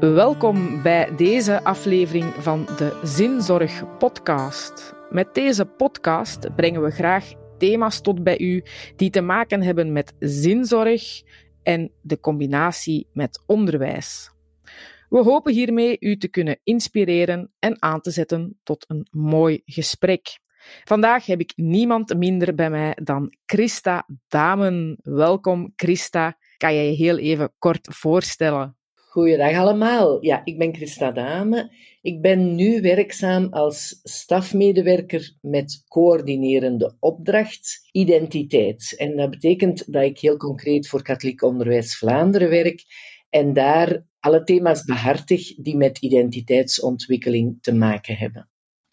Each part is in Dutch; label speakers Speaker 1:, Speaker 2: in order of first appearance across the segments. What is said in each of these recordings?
Speaker 1: Welkom bij deze aflevering van de Zinzorg Podcast. Met deze podcast brengen we graag thema's tot bij u die te maken hebben met zinzorg en de combinatie met onderwijs. We hopen hiermee u te kunnen inspireren en aan te zetten tot een mooi gesprek. Vandaag heb ik niemand minder bij mij dan Christa Damen. Welkom, Christa. Kan jij je heel even kort voorstellen?
Speaker 2: Goeiedag allemaal. Ja, ik ben Christa Dame. Ik ben nu werkzaam als stafmedewerker met coördinerende opdracht identiteit. En dat betekent dat ik heel concreet voor Katholiek Onderwijs Vlaanderen werk en daar alle thema's behartig die met identiteitsontwikkeling te maken hebben.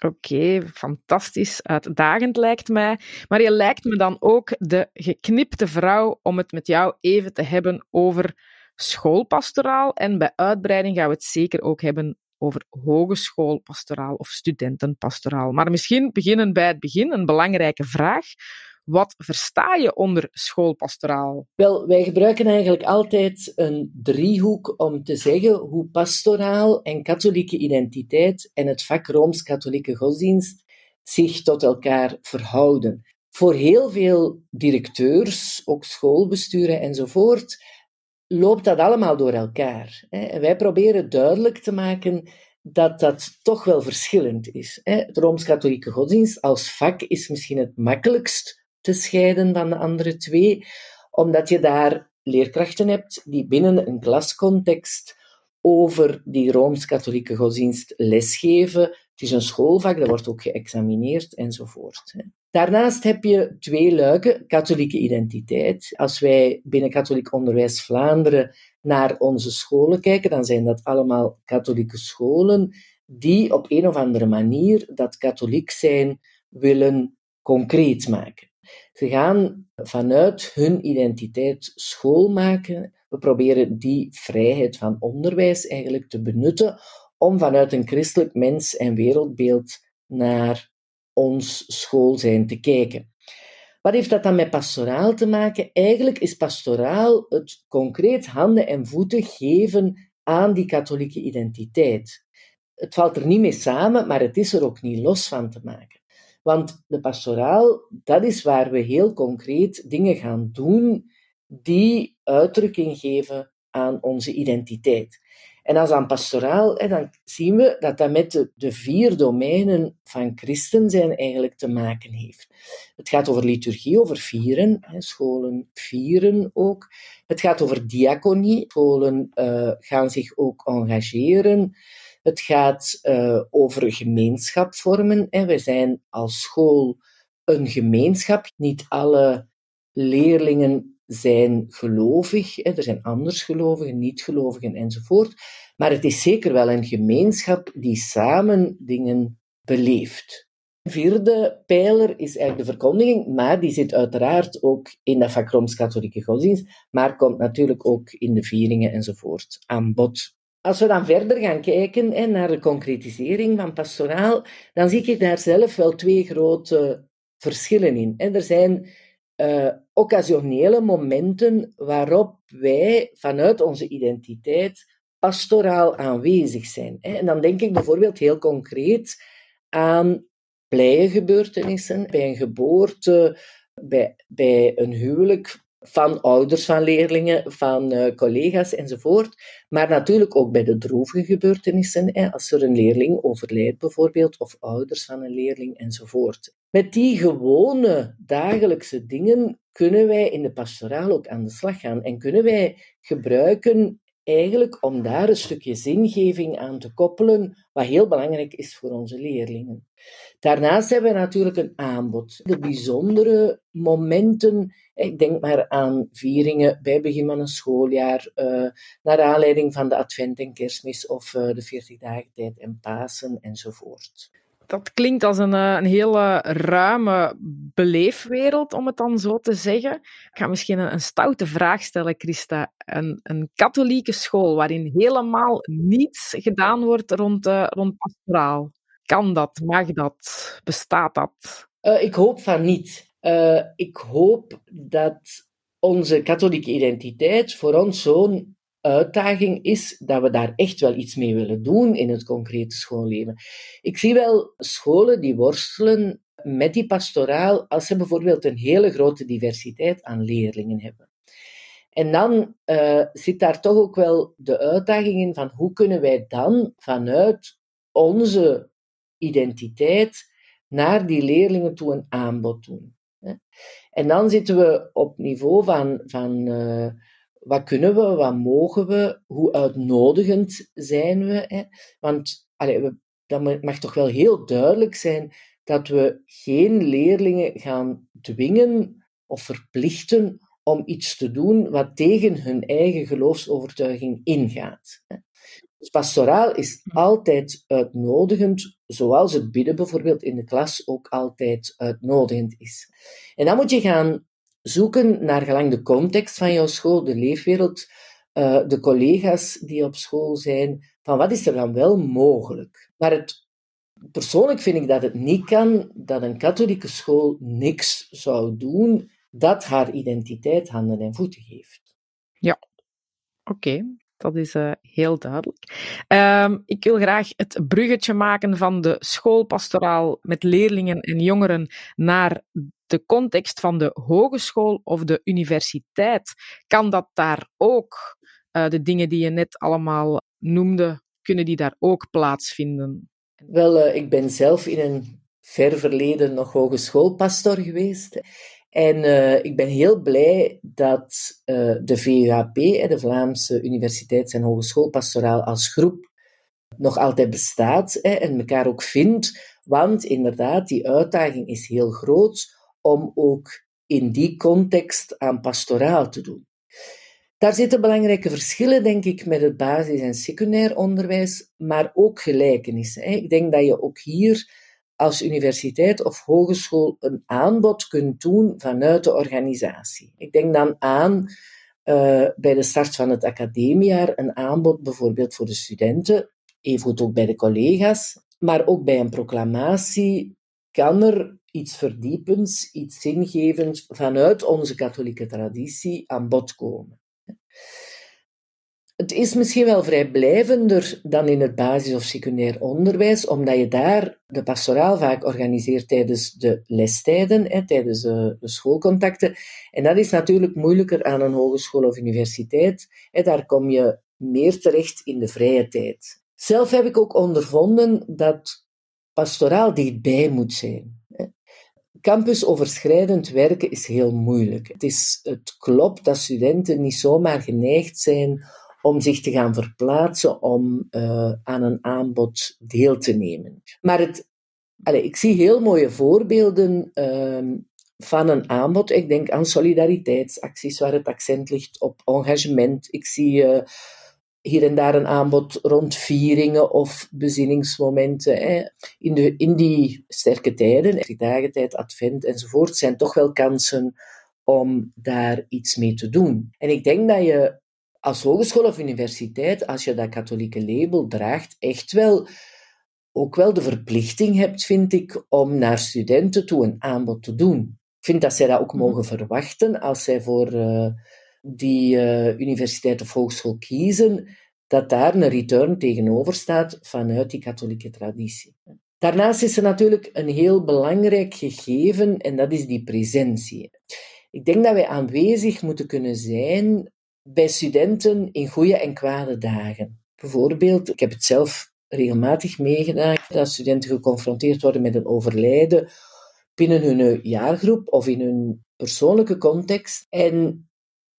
Speaker 1: Oké, fantastisch. Uitdagend lijkt mij. Maar je lijkt me dan ook de geknipte vrouw om het met jou even te hebben over schoolpastoraal. En bij uitbreiding gaan we het zeker ook hebben over hogeschoolpastoraal of studentenpastoraal. Maar misschien beginnen bij het begin, een belangrijke vraag. Wat versta je onder schoolpastoraal?
Speaker 2: Wel, wij gebruiken eigenlijk altijd een driehoek om te zeggen hoe pastoraal en katholieke identiteit en het vak Rooms-Katholieke godsdienst zich tot elkaar verhouden. Voor heel veel directeurs, ook schoolbesturen enzovoort, loopt dat allemaal door elkaar. En wij proberen duidelijk te maken dat dat toch wel verschillend is. De Rooms-Katholieke godsdienst als vak is misschien het makkelijkst te scheiden van de andere twee, omdat je daar leerkrachten hebt die binnen een klascontext over die Rooms-Katholieke godsdienst lesgeven. Het is een schoolvak, dat wordt ook geëxamineerd enzovoort. Daarnaast heb je twee luiken, katholieke identiteit. Als wij binnen Katholiek Onderwijs Vlaanderen naar onze scholen kijken, dan zijn dat allemaal katholieke scholen die op een of andere manier dat katholiek zijn willen concreet maken. Ze gaan vanuit hun identiteit school maken. We proberen die vrijheid van onderwijs eigenlijk te benutten om vanuit een christelijk mens- en wereldbeeld naar ons school zijn te kijken. Wat heeft dat dan met pastoraal te maken? Eigenlijk is pastoraal het concreet handen en voeten geven aan die katholieke identiteit. Het valt er niet mee samen, maar het is er ook niet los van te maken. Want de pastoraal, dat is waar we heel concreet dingen gaan doen die uitdrukking geven aan onze identiteit. En als aan pastoraal, dan zien we dat dat met de, vier domeinen van christen zijn eigenlijk te maken heeft. Het gaat over liturgie, over vieren, scholen vieren ook. Het gaat over diaconie, scholen uh, gaan zich ook engageren. Het gaat uh, over gemeenschap vormen. We zijn als school een gemeenschap. Niet alle leerlingen zijn gelovig, er zijn andersgelovigen, niet-gelovigen enzovoort, maar het is zeker wel een gemeenschap die samen dingen beleeft. De vierde pijler is eigenlijk de verkondiging, maar die zit uiteraard ook in de vak katholieke godsdienst, maar komt natuurlijk ook in de vieringen enzovoort aan bod. Als we dan verder gaan kijken hè, naar de concretisering van pastoraal, dan zie ik daar zelf wel twee grote verschillen in. En er zijn uh, occasionele momenten waarop wij vanuit onze identiteit pastoraal aanwezig zijn. En dan denk ik bijvoorbeeld heel concreet aan blije gebeurtenissen, bij een geboorte, bij, bij een huwelijk van ouders van leerlingen, van uh, collega's enzovoort. Maar natuurlijk ook bij de droevige gebeurtenissen, hè, als er een leerling overlijdt bijvoorbeeld, of ouders van een leerling enzovoort. Met die gewone dagelijkse dingen kunnen wij in de pastoraal ook aan de slag gaan en kunnen wij gebruiken eigenlijk om daar een stukje zingeving aan te koppelen, wat heel belangrijk is voor onze leerlingen. Daarnaast hebben we natuurlijk een aanbod. De bijzondere momenten, ik denk maar aan vieringen bij begin van een schooljaar, uh, naar aanleiding van de Advent en Kerstmis of uh, de 40 dagen tijd en Pasen enzovoort
Speaker 1: dat klinkt als een, eh, een hele ruime beleefwereld, om het dan zo te zeggen. Ik ga misschien een, een stoute vraag stellen, Christa. Een, een, katholieke school waarin helemaal niets gedaan wordt rond, uh, rond pastoraal. Kan dat? Mag dat? Bestaat dat?
Speaker 2: Uh, ik hoop van niet. ik hoop dat onze katholieke identiteit voor ons zo'n uitdaging is dat we daar echt wel iets mee willen doen in het concrete schoolleven. Ik zie wel scholen die worstelen met die pastoraal als ze bijvoorbeeld een hele grote diversiteit aan leerlingen hebben. En dan uh, zit daar toch ook wel de uitdaging in van hoe kunnen wij dan vanuit onze identiteit naar die leerlingen toe een aanbod doen. En dan zitten we op niveau van, van uh, wat kunnen we, wat mogen we, hoe uitnodigend zijn we. Hè? Want allee, we, dat mag toch wel heel duidelijk zijn dat we geen leerlingen gaan dwingen of verplichten om iets te doen wat tegen hun eigen geloofsovertuiging ingaat. Dus pastoraal is hm. altijd uitnodigend, zoals het bidden bijvoorbeeld in de klas ook altijd uitnodigend is. En dan moet je gaan zoeken naar gelang de context van jouw school, de leefwereld, uh, de collega's die op school zijn, van wat is er dan wel mogelijk. Maar het, persoonlijk vind ik dat het niet kan dat een katholieke school niks zou doen dat haar identiteit handen en voeten geeft.
Speaker 1: Ja, oké. Dat is uh, heel duidelijk. Um, ik wil graag het bruggetje maken van de schoolpastoraal met leerlingen en jongeren naar de context van de hogeschool of de universiteit. Kan dat daar ook, uh, de dingen die je net allemaal noemde, kunnen die daar ook plaatsvinden?
Speaker 2: Wel, uh, ik ben zelf in een ver verleden nog hogeschoolpastor geweest. En uh, ik ben heel blij dat uh, de VUHP, de Vlaamse Universiteits- en Hogeschoolpastoraal, als groep nog altijd bestaat hè, en elkaar ook vindt. Want inderdaad, die uitdaging is heel groot om ook in die context aan pastoraal te doen. Daar zitten belangrijke verschillen, denk ik, met het basis- en secundair onderwijs, maar ook gelijkenissen. Ik denk dat je ook hier als universiteit of hogeschool een aanbod kunt doen vanuit de organisatie. Ik denk dan aan uh, bij de start van het academiejaar een aanbod bijvoorbeeld voor de studenten, evengoed ook bij de collega's, maar ook bij een proclamatie kan er iets verdiepends, iets zingevends vanuit onze katholieke traditie aan bod komen. Het is misschien wel vrijblijvender dan in het basis- of secundair onderwijs, omdat je daar de pastoraal vaak organiseert tijdens de lestijden, hè, tijdens de, schoolcontacten. En dat is natuurlijk moeilijker aan een hogeschool of universiteit. Hè, daar kom je meer terecht in de vrije tijd. Zelf heb ik ook ondervonden dat pastoraal dichtbij moet zijn. Campusoverschrijdend werken is heel moeilijk. Het, is, het klopt dat studenten niet zomaar geneigd zijn om zich te gaan verplaatsen, om uh, aan een aanbod deel te nemen. Maar het, allez, ik zie heel mooie voorbeelden uh, van een aanbod. Ik denk aan solidariteitsacties waar het accent ligt op engagement. Ik zie uh, hier en daar een aanbod rond vieringen of bezinningsmomenten. Hè. In, de, in die sterke tijden, die dagentijd, advent enzovoort, zijn toch wel kansen om daar iets mee te doen. En ik denk dat je als hogeschool of universiteit, als je dat katholieke label draagt, echt wel ook wel de verplichting hebt, vind ik, om naar studenten toe een aanbod te doen. Ik vind dat zij dat ook mhm. mogen verwachten als zij voor uh, die uh, universiteit of hogeschool kiezen, dat daar een return tegenover staat vanuit die katholieke traditie. Daarnaast is er natuurlijk een heel belangrijk gegeven en dat is die presentie. Ik denk dat wij aanwezig moeten kunnen zijn bij studenten in goede en kwade dagen. Bijvoorbeeld, ik heb het zelf regelmatig meegemaakt, dat studenten geconfronteerd worden met een overlijden binnen hun jaargroep of in hun persoonlijke context. En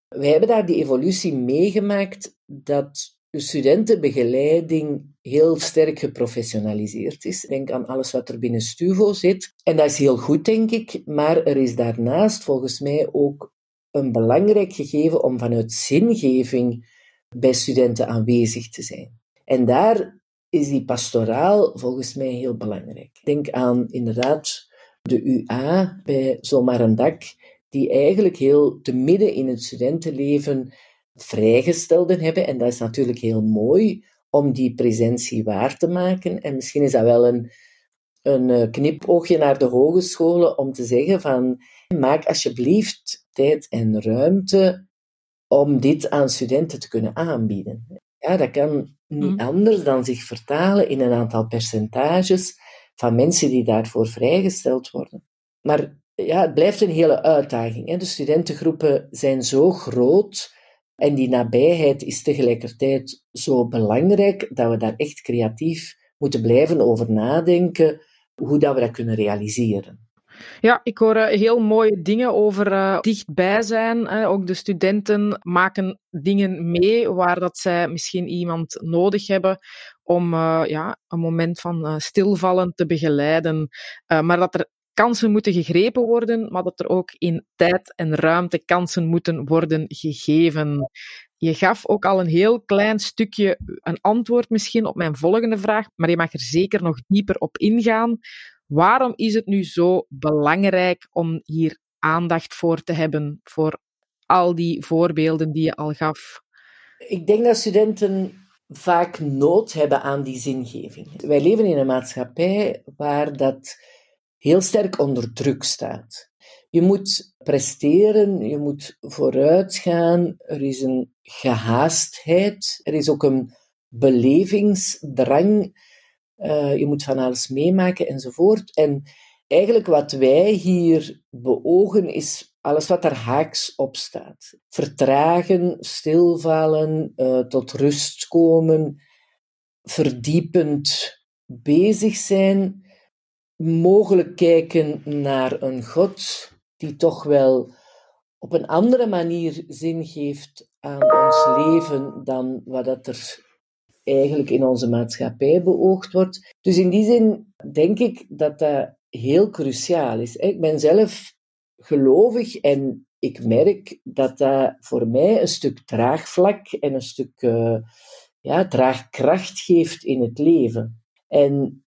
Speaker 2: wij hebben daar die evolutie meegemaakt dat de studentenbegeleiding heel sterk geprofessionaliseerd is. Denk aan alles wat er binnen Stuvo zit. En dat is heel goed, denk ik. Maar er is daarnaast volgens mij ook een belangrijk gegeven om vanuit zingeving bij studenten aanwezig te zijn. En daar is die pastoraal volgens mij heel belangrijk. Denk aan inderdaad de UA bij Zomaar een Dak, die eigenlijk heel te midden in het studentenleven vrijgestelden hebben. En dat is natuurlijk heel mooi om die presentie waar te maken. En misschien is dat wel een, een eh, knipoogje naar de hogescholen om te zeggen van maak alsjeblieft tijd en ruimte om dit aan studenten te kunnen aanbieden. Ja, dat kan niet mhm. anders dan zich vertalen in een aantal percentages van mensen die daarvoor vrijgesteld worden. Maar ja, het blijft een hele uitdaging. Hè. De studentengroepen zijn zo groot en die nabijheid is tegelijkertijd zo belangrijk dat we daar echt creatief moeten blijven over nadenken hoe dat we dat kunnen realiseren.
Speaker 1: Ja, ik hoor eh, heel mooie dingen over uh, dichtbij zijn. Ook de studenten maken dingen mee waar dat zij misschien iemand nodig hebben om uh, ja, een moment van stilvallen te begeleiden. maar dat er kansen moeten gegrepen worden, maar dat er ook in tijd en ruimte kansen moeten worden gegeven. Je gaf ook al een heel klein stukje een antwoord misschien op mijn volgende vraag, maar je mag er zeker nog dieper op ingaan. Waarom is het nu zo belangrijk om hier aandacht voor te hebben, voor al die voorbeelden die je al gaf?
Speaker 2: Ik denk dat studenten vaak nood hebben aan die zingeving. Wij leven in een maatschappij waar dat heel sterk onder druk staat. Je moet presteren, je moet vooruitgaan, er is een gehaastheid, er is ook een belevingsdrang, je moet van alles meemaken enzovoort. En eigenlijk wat wij hier beogen is alles wat er haaks op staat. Vertragen, stilvallen, uh, tot rust komen, verdiepend bezig zijn mogelijk kijken naar een God die toch wel op een andere manier zin geeft aan ons leven dan wat dat er eigenlijk in onze maatschappij beoogd wordt. Dus in die zin denk ik dat dat heel cruciaal is. Ik ben zelf gelovig en ik merk dat dat voor mij een stuk draagvlak en een stuk uh, ja, draagkracht geeft in het leven. En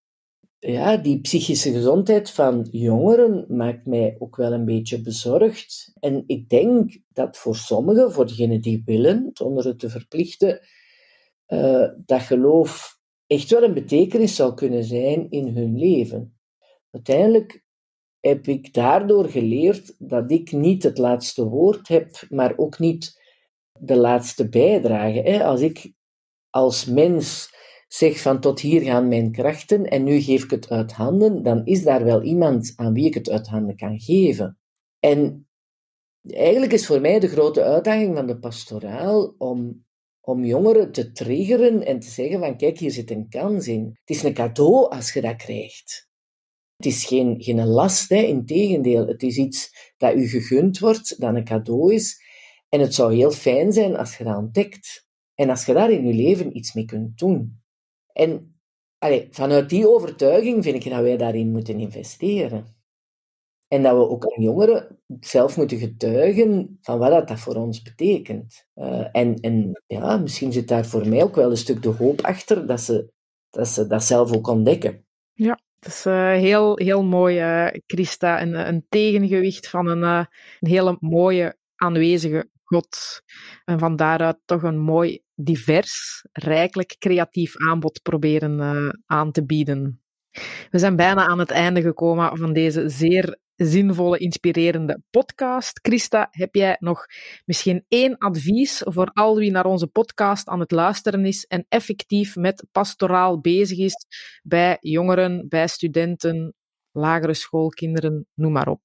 Speaker 2: ja, die psychische gezondheid van jongeren maakt mij ook wel een beetje bezorgd. En ik denk dat voor sommigen, voor degenen die willen, zonder het te verplichten, uh, dat geloof echt wel een betekenis zou kunnen zijn in hun leven. Uiteindelijk heb ik daardoor geleerd dat ik niet het laatste woord heb, maar ook niet de laatste bijdrage. Als ik als mens zeg van tot hier gaan mijn krachten en nu geef ik het uit handen, dan is daar wel iemand aan wie ik het uit handen kan geven. En eigenlijk is voor mij de grote uitdaging van de pastoraal om, om jongeren te triggeren en te zeggen van kijk, hier zit een kans in. Het is een cadeau als je dat krijgt. Het is geen, geen last, hè. integendeel. Het is iets dat u gegund wordt, dat een cadeau is. En het zou heel fijn zijn als je dat ontdekt. En als je daar in je leven iets mee kunt doen. En vanuit die overtuiging vind ik dat wij daarin moeten investeren. En dat we ook aan jongeren zelf moeten getuigen van wat dat voor ons betekent. Uh, en, en ja, misschien zit daar voor mij ook wel een stuk de hoop achter dat ze dat, ze dat zelf ook ontdekken.
Speaker 1: Ja, dat is uh, heel, heel mooi, uh, Christa. Een, een tegengewicht van een, een hele mooie aanwezige God. En van daaruit toch een mooi divers, rijkelijk creatief aanbod proberen aan te bieden. We zijn bijna aan het einde gekomen van deze zeer zinvolle, inspirerende podcast. Christa, heb jij nog misschien één advies voor al wie naar onze podcast aan het luisteren is en effectief met pastoraal bezig is bij jongeren, bij studenten, lagere schoolkinderen, noem maar op?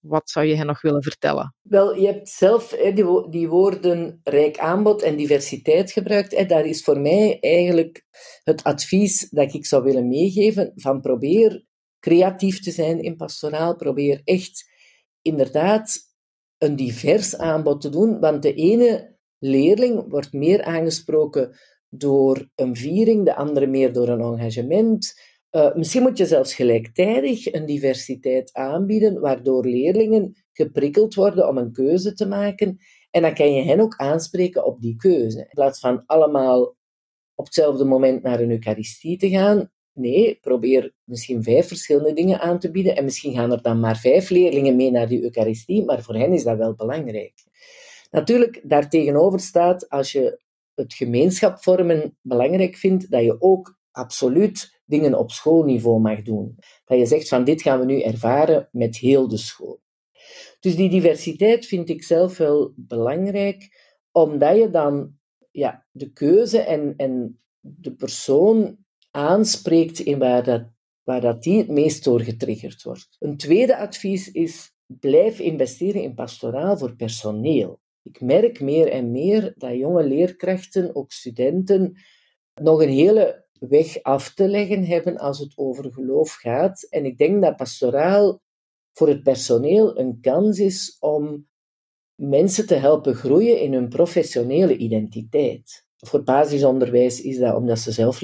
Speaker 1: Wat zou je hen nog willen vertellen?
Speaker 2: Wel, je hebt zelf die, die woorden rijk aanbod en diversiteit gebruikt. Daar is voor mij eigenlijk het advies dat ik zou willen meegeven van probeer creatief te zijn in pastoraal. Probeer echt inderdaad een divers aanbod te doen, want de ene leerling wordt meer aangesproken door een viering, de andere meer door een engagement. Uh, misschien moet je zelfs gelijktijdig een diversiteit aanbieden, waardoor leerlingen geprikkeld worden om een keuze te maken. En dan kan je hen ook aanspreken op die keuze. In plaats van allemaal op hetzelfde moment naar een Eucharistie te gaan. Nee, probeer misschien vijf verschillende dingen aan te bieden. En misschien gaan er dan maar vijf leerlingen mee naar die Eucharistie, maar voor hen is dat wel belangrijk. Natuurlijk, daartegenover staat, als je het gemeenschap vormen belangrijk vindt, dat je ook absoluut dingen op schoolniveau mag doen. Dat je zegt van dit gaan we nu ervaren met heel de school. Dus die diversiteit vind ik zelf wel belangrijk, omdat je dan ja, de keuze en, en de persoon aanspreekt in waar dat, waar dat die het meest door getriggerd wordt. Een tweede advies is, blijf investeren in pastoraal voor personeel. Ik merk meer en meer dat jonge leerkrachten, ook studenten, nog een hele weg af te leggen hebben als het over geloof gaat. En ik denk dat pastoraal voor het personeel een kans is om mensen te helpen groeien in hun professionele identiteit. Voor basisonderwijs is dat omdat ze zelf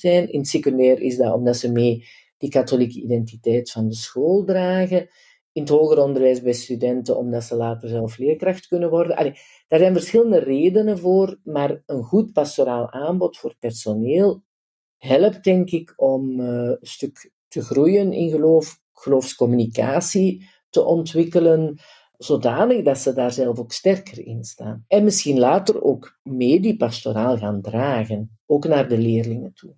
Speaker 2: zijn. In het secundair is dat omdat ze mee die katholieke identiteit van de school dragen. In het hoger onderwijs bij studenten omdat ze later zelf leerkracht kunnen worden. Allee, daar zijn verschillende redenen voor, maar een goed pastoraal aanbod voor personeel helpt, denk ik, om uh, een stuk te groeien in geloof, geloofscommunicatie te ontwikkelen, zodanig dat ze daar zelf ook sterker in staan. En misschien later ook mee die pastoraal gaan dragen, ook naar de leerlingen toe.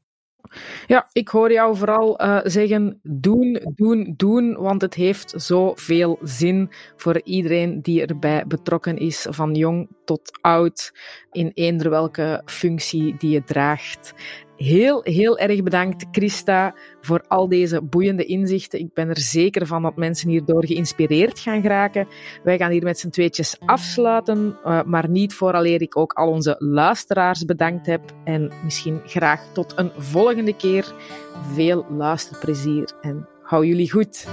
Speaker 1: Ja, ik hoor jou vooral uh, zeggen: doen, doen, doen, want het heeft zoveel zin voor iedereen die erbij betrokken is, van jong tot oud, in eender welke functie die je draagt. Heel, heel erg bedankt, Christa, voor al deze boeiende inzichten. Ik ben er zeker van dat mensen hierdoor geïnspireerd gaan geraken. Wij gaan hier met z'n tweetjes afsluiten, uh, maar niet vooraleer ik ook al onze luisteraars bedankt heb. En misschien graag tot een volgende keer. Veel luisterplezier en hou jullie goed.